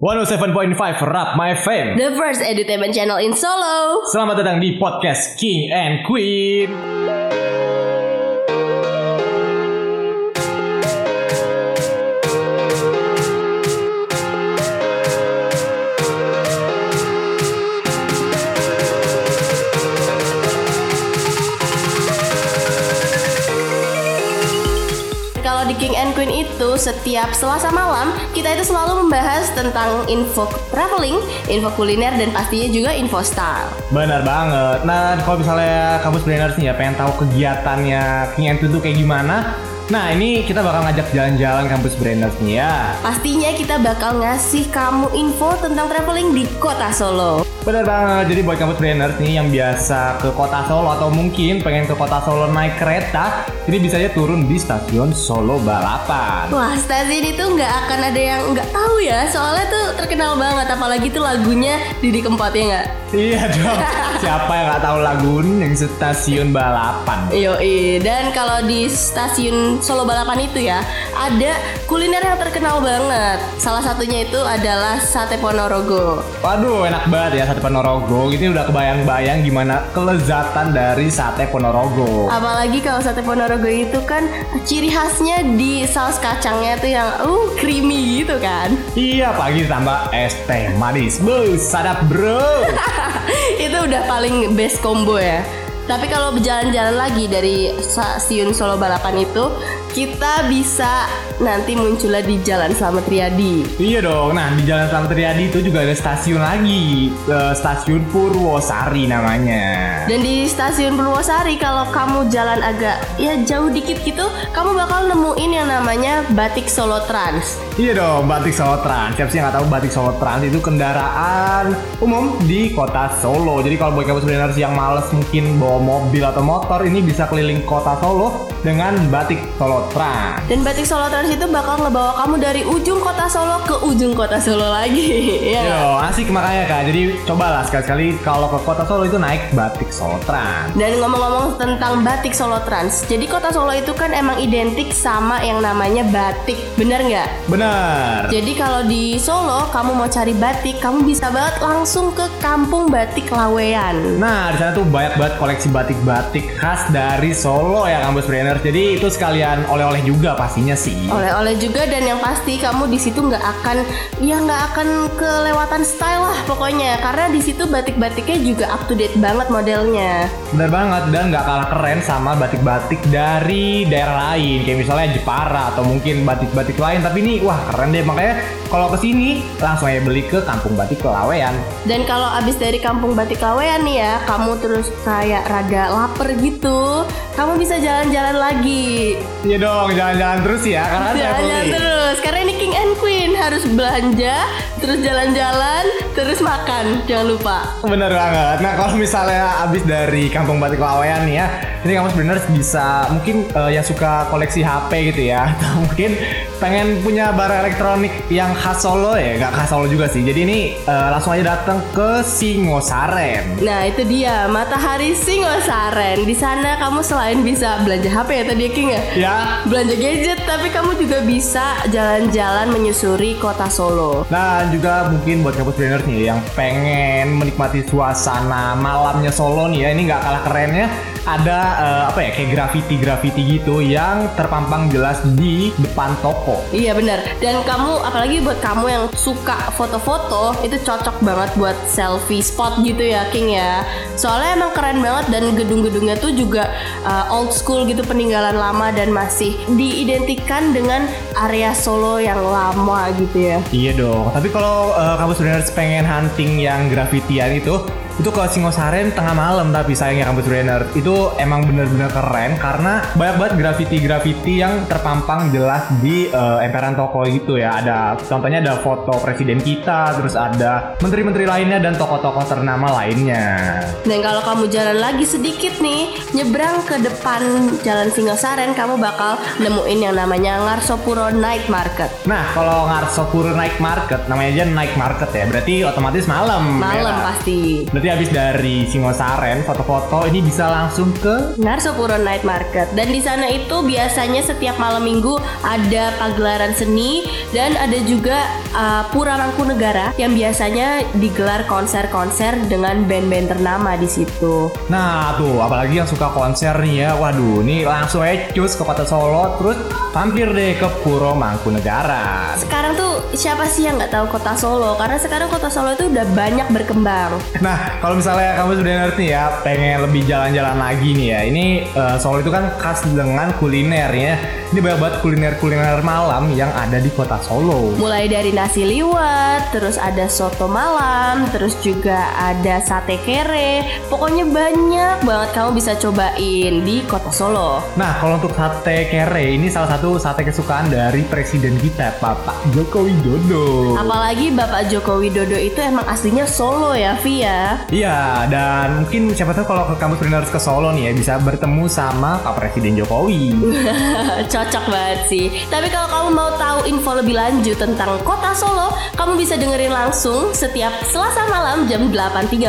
107.5 Rap My Fame The first edutainment channel in Solo. Selamat datang di podcast King and Queen Kalau di King and Queen itu setiap Selasa malam kita itu selalu membahas tentang info traveling, info kuliner dan pastinya juga info style. Benar banget Nah kalau misalnya kamu brainers nih ya pengen tahu kegiatannya King and Queen tuh kayak gimana Nah ini kita bakal ngajak jalan-jalan kampus brainers nih ya. Pastinya kita bakal ngasih kamu info tentang traveling di kota Solo. Benar banget, jadi buat kampus brainers nih yang biasa ke kota Solo atau mungkin pengen ke kota Solo naik kereta Ini bisa aja turun di stasiun Solo Balapan. Wah stasiun itu nggak akan ada yang nggak tahu ya. Soalnya tuh terkenal banget apalagi tuh lagunya Didi Kempot ya nggak? Iya dong, siapa yang nggak tahu lagu yang stasiun balapan? Yoi, dan kalau di stasiun Solo Balapan itu ya ada kuliner yang terkenal banget. Salah satunya itu adalah sate Ponorogo. Waduh, enak banget ya sate Ponorogo. Ini udah kebayang-bayang gimana kelezatan dari sate Ponorogo. Apalagi kalau sate Ponorogo itu kan ciri khasnya di saus kacangnya tuh yang uh creamy gitu kan. Iya, pagi tambah es teh manis. Bu, sadap bro. itu udah paling best combo ya. Tapi kalau berjalan-jalan lagi dari stasiun Solo Balapan itu kita bisa nanti munculnya di Jalan Slamet Riyadi. iya dong. Nah, di Jalan Slamet Riyadi itu juga ada stasiun lagi. Eh, stasiun Purwosari namanya. Dan di stasiun Purwosari kalau kamu jalan agak ya jauh dikit gitu, kamu bakal nemuin yang namanya Batik Solo Trans. Iya dong, Batik Solo Trans. Siapa sih yang nggak tahu Batik Solo Trans itu kendaraan umum di kota Solo. Jadi kalau buat kamu sebenarnya yang males mungkin bawa mobil atau motor, ini bisa keliling kota Solo dengan Batik Solo Trans. Dan Batik Solo Trans itu bakal ngebawa kamu dari ujung kota Solo ke ujung kota Solo lagi. ya. Yo, asik makanya kak. Jadi cobalah sekali-sekali kalau ke kota Solo itu naik Batik Solo Trans. Dan ngomong-ngomong tentang batik Solo Trans, jadi kota Solo itu kan emang identik sama yang namanya batik, bener nggak? Bener. Jadi kalau di Solo kamu mau cari batik, kamu bisa banget langsung ke Kampung Batik Lawean. Nah, di sana tuh banyak banget koleksi batik-batik khas dari Solo ya kampus brainers. Jadi itu sekalian oleh-oleh juga pastinya sih. Oleh-oleh juga dan yang pasti kamu di situ nggak akan ya nggak akan kelewatan style lah pokoknya karena di situ batik-batiknya juga up to date banget modelnya. Bener banget dan nggak kalah keren sama batik-batik dari daerah lain kayak misalnya Jepara atau mungkin batik-batik lain tapi ini wah keren deh makanya kalau ke sini langsung aja beli ke Kampung Batik Kelawean. Dan kalau abis dari Kampung Batik Lawean nih ya, kamu terus kayak rada lapar gitu, kamu bisa jalan-jalan lagi. Iya dong jalan-jalan terus ya karena Jalan-jalan traveling. terus, karena ini King and Queen harus belanja, terus jalan-jalan, terus makan, jangan lupa. Bener banget. Nah kalau misalnya abis dari Kampung Batik nih ya, ini kamu sebenarnya bisa mungkin eh, yang suka koleksi HP gitu ya, atau mungkin pengen punya barang elektronik yang khas Solo ya, nggak khas Solo juga sih. Jadi ini eh, langsung aja datang ke Singosaren. Nah itu dia Matahari Singosaren. Di sana kamu selain bisa belanja HP ya tadi King ya, Ya, belanja gadget, tapi kamu juga bisa jalan-jalan menyusuri kota Solo. Nah juga mungkin buat kampus trainer nih yang pengen menikmati suasana malamnya Solo nih ya ini nggak kalah kerennya ada eh, apa ya kayak graffiti-graffiti gitu yang terpampang jelas di depan toko. Iya benar. Dan kamu apalagi buat kamu yang suka foto-foto itu cocok banget buat selfie spot gitu ya King ya. Soalnya emang keren banget dan gedung-gedungnya tuh juga uh, old school gitu peninggalan lama dan masih diidentikan dengan area Solo yang lama gitu ya. Iya dong. Tapi kalau eh, kamu sebenarnya pengen hunting yang graffitian itu itu ke Singosaren tengah malam tapi sayangnya kampus trainer itu emang bener-bener keren karena banyak banget graffiti-graffiti yang terpampang jelas di eh, emperan toko gitu ya ada contohnya ada foto presiden kita terus ada menteri-menteri lainnya dan tokoh-tokoh ternama lainnya Dan kalau kamu jalan lagi sedikit nih, nyebrang ke depan Jalan Singosaren, kamu bakal nemuin yang namanya Ngarsopuro Night Market. nah kalau Ngarsopuro night market namanya aja night market ya berarti otomatis malam Malam ya. pasti. Berarti Nanti habis dari Singosaren foto-foto ini bisa langsung ke Ngarsopuro Night Market dan di sana itu biasanya setiap malam minggu ada pagelaran seni dan ada juga uh, Pura Mangkunegara yang biasanya digelar konser-konser dengan band-band ternama di situ. Nah tuh apalagi yang suka konser nih ya Waduh ini langsung aja cus ke kota Solo Terus mampir deh ke Puro Mangkunegara Sekarang tuh siapa sih yang nggak tahu kota Solo? Karena sekarang kota Solo itu udah banyak berkembang. Nah kalau misalnya kamu sudah ngerti ya Pengen lebih jalan-jalan lagi nih ya Ini eh, Solo itu kan khas dengan kuliner ya Ini banyak banget kuliner-kuliner malam yang ada di kota Solo Mulai dari nasi liwet, terus ada soto malam, terus juga ada sate kere. Pokoknya banyak banget kamu bisa cobain di kota Solo. Nah kalau untuk sate kere ini salah satu sate kesukaan dari presiden kita Bapak Joko Widodo Apalagi Bapak Joko Widodo itu emang aslinya Solo ya, Via. Iya, dan mungkin siapa tahu kalau ke kampus Printers ke Solo nih ya bisa bertemu sama Pak Presiden Jokowi. Cocok banget sih. Tapi kalau kamu mau tahu info lebih lanjut tentang kota Solo, kamu bisa dengerin langsung setiap Selasa malam jam 8.30.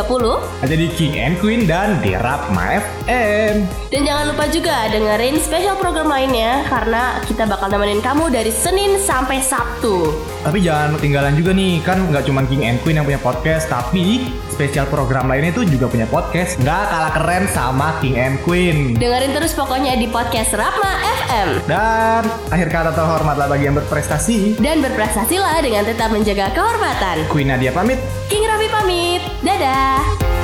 Ada di King and Queen dan di Rapma FM. Dan jangan lupa juga dengerin spesial program lainnya karena kita bakal nemenin kamu dari Senin sampai Sabtu. Tapi jangan ketinggalan juga nih, kan nggak cuma King and Queen yang punya podcast, tapi spesial program lainnya itu juga punya podcast. Nggak kalah keren sama King and Queen. Dengerin terus pokoknya di podcast Rapma FM. Dan akhir kata terhormatlah bagi yang berprestasi. Dan berprestasilah dengan tetap menjaga kehormatan. Queen Nadia pamit. King Raffi pamit. Dadah.